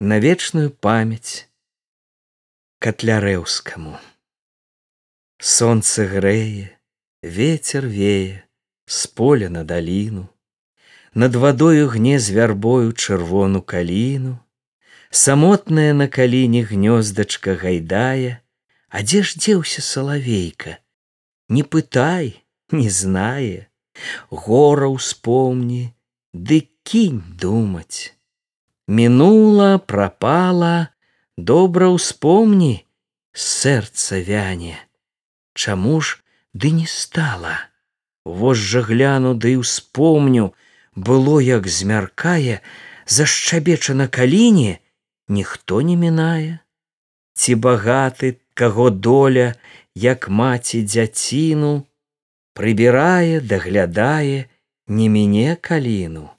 на вечную памяць катлярэўскаму. Сонце грэе, ветер вее з поля на даліну, над вадою гне з вярбою чырвону каліну, самотная на каліне гнёздачка гайдае, А дзе ж дзеўся салавейка, Не пытай, не знае, гора ўспомні, ды кінь думаць. Мінула, прапала, добра ўспомні, сэрца вяне. Чаму ж ды не стала? Вось жа гляну ды да ўспомню, было як змяркае, зашчабеча на каліне, ніхто не мінае. Ці багаты, каго доля, як маці дзяціну, прыбірае, даглядае, не мяне каліну.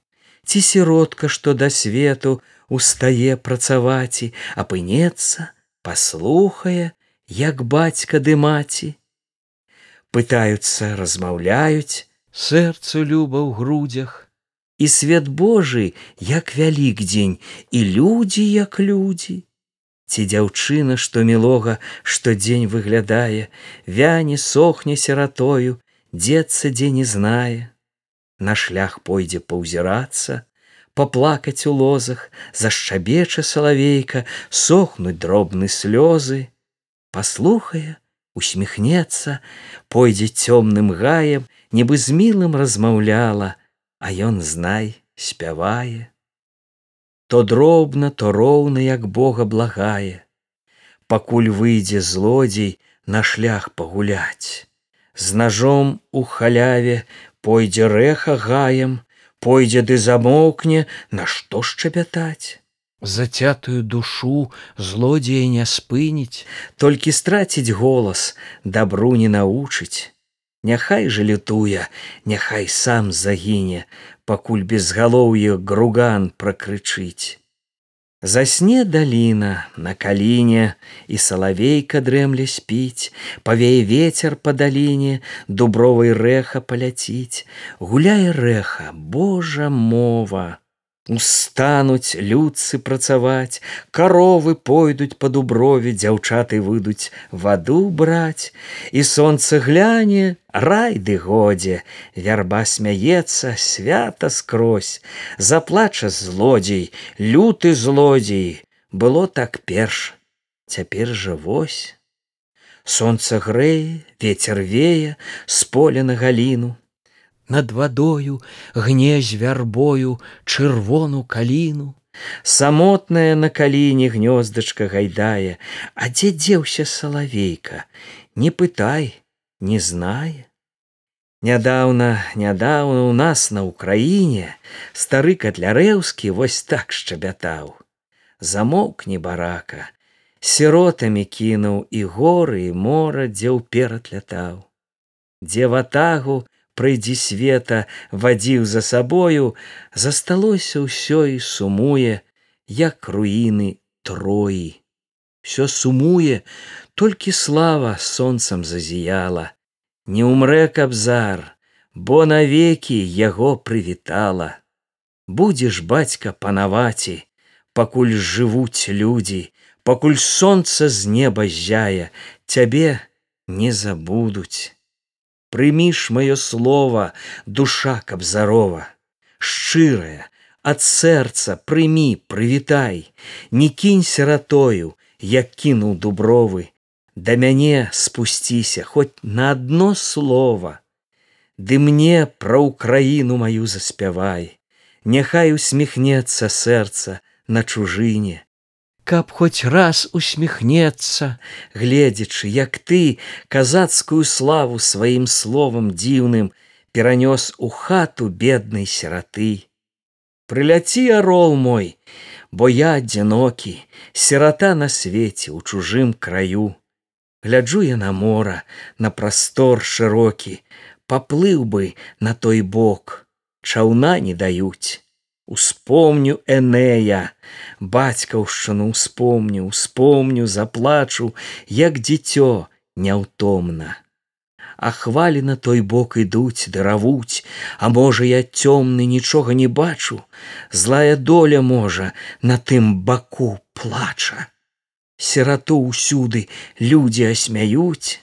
Ці сіротка, што да свету устае працаваці, апынецца, паслухае, як бацька ды маці. Пытаюцца, размаўляюць, сэрцу люба ў грудзях, і свет Божы, як вялік дзень, і людзі, як людзі. Ці дзяўчына, што мілога штодзень выглядае, вяне сохне сиратою, дзецца дзе не знае. На шлях пойдзе паўзірацца, паплакаць у лозах, зашчабеча салавейка, сохнуць дробны слёзы. Паслухае, усміхнецца, пойдзе цёмным гаем, нібы з мілым размаўляла, а ён знай спявае. То дробна то роўна як бога благае пакуль выйдзе злодзей на шлях пагуляць. З ножом у халяве пойдзе рэха гаем пойдзе ды замоўкне на што шчапятаць зацятую душу злодзея не спыніць. Толькі страціць голас дабру не научыць. Няхай жа лютуе, няхай сам загіне, пакуль безгалоўе груган пракрычыць. Засне даліна на каліне і салавейка дрэмле спіць, павее ветер па даліне, дубровай рэха паляціць, гуляе рэха, Божа мова. Устануць людцы працаваць, каровы пойдуць па дуброве, дзяўчаты выйдуць ваду браць, і сонца гляне, рай ды годзе, вярба смяецца, свята скрозь, заплача злодзей, люты злодзей, было так перш, цяпер жа вось. Сонца грэе, ветер вее з поля на галіну, над вадою гнезь вярбою чырвону каліну. Самотная на каліне гнёздачка гайдае а дзе дзеўся салавейка не пытай не знае. Нядаўна нядаўна у нас на ўкраіне стары катлярэўскі вось так шчабятаў. Замоўкне барака сіротамі кінуў і горы і мора дзе ўперад лятаў. Дзе ватагу прыйдзі света вадзіў за сабою засталося ўсё і сумуе як руіны троі. Все сумуе толькі слава сонцам зазіяла. Не умрэ кабзар бо навекі яго прывітала. Будзеш бацька панаваці пакуль жывуць людзі пакуль сонца з неба зяе цябе не забудуць Прыміш маё слово, душа кабзарова, шчырая, ад сэрца прымі, прывітай, не кінь сиратою, як кінуў дубровы, да мяне спусціся хоць на одно слово. Ды мне пра ўкраіну маю заспявай, Няхай усміхнецца сэрца на чужыне, каб хоць раз усміхнецца, гледзячы, як ты казацкую славу сваім словам дзіўным перанёс у хату беднай сіраты. Прыляці арол мой, бо я адзінокі, сірата на свеце у чужым краю. Гляджу я на мора, на прастор шырокі, паплыў бы на той бок, чаўна не даюць успомню энея бацькаўшчыну успомню успомню заплачу як дзіцё няўтомна а хвалі на той бок ідуць даравуць, А можа я цёмны нічога не бачу, злая доля можа на тым баку плача. Серату ўсюды людзі асмяюць,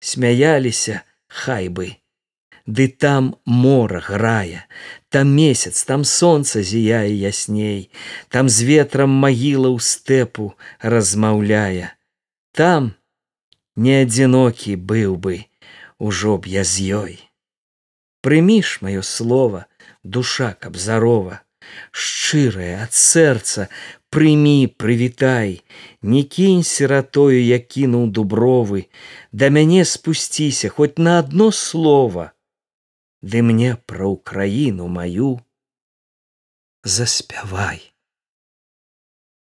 смяяліся хай бы. Ды там мора грае, там месяц, там сонца зіяе ясней, там з ветрам магіла ў стэпу размаўляе. Там не адзінокі быў бы, ужо б я з ёй. Прыміш маё слово, душа кабзарова, шчырая ад сэрца, прымі, прывітай, не кінь сиратою, я кінуў дубровы, да мяне спусціся хоць на одно слово, Ды мне пра ўкраіну маю заспявай.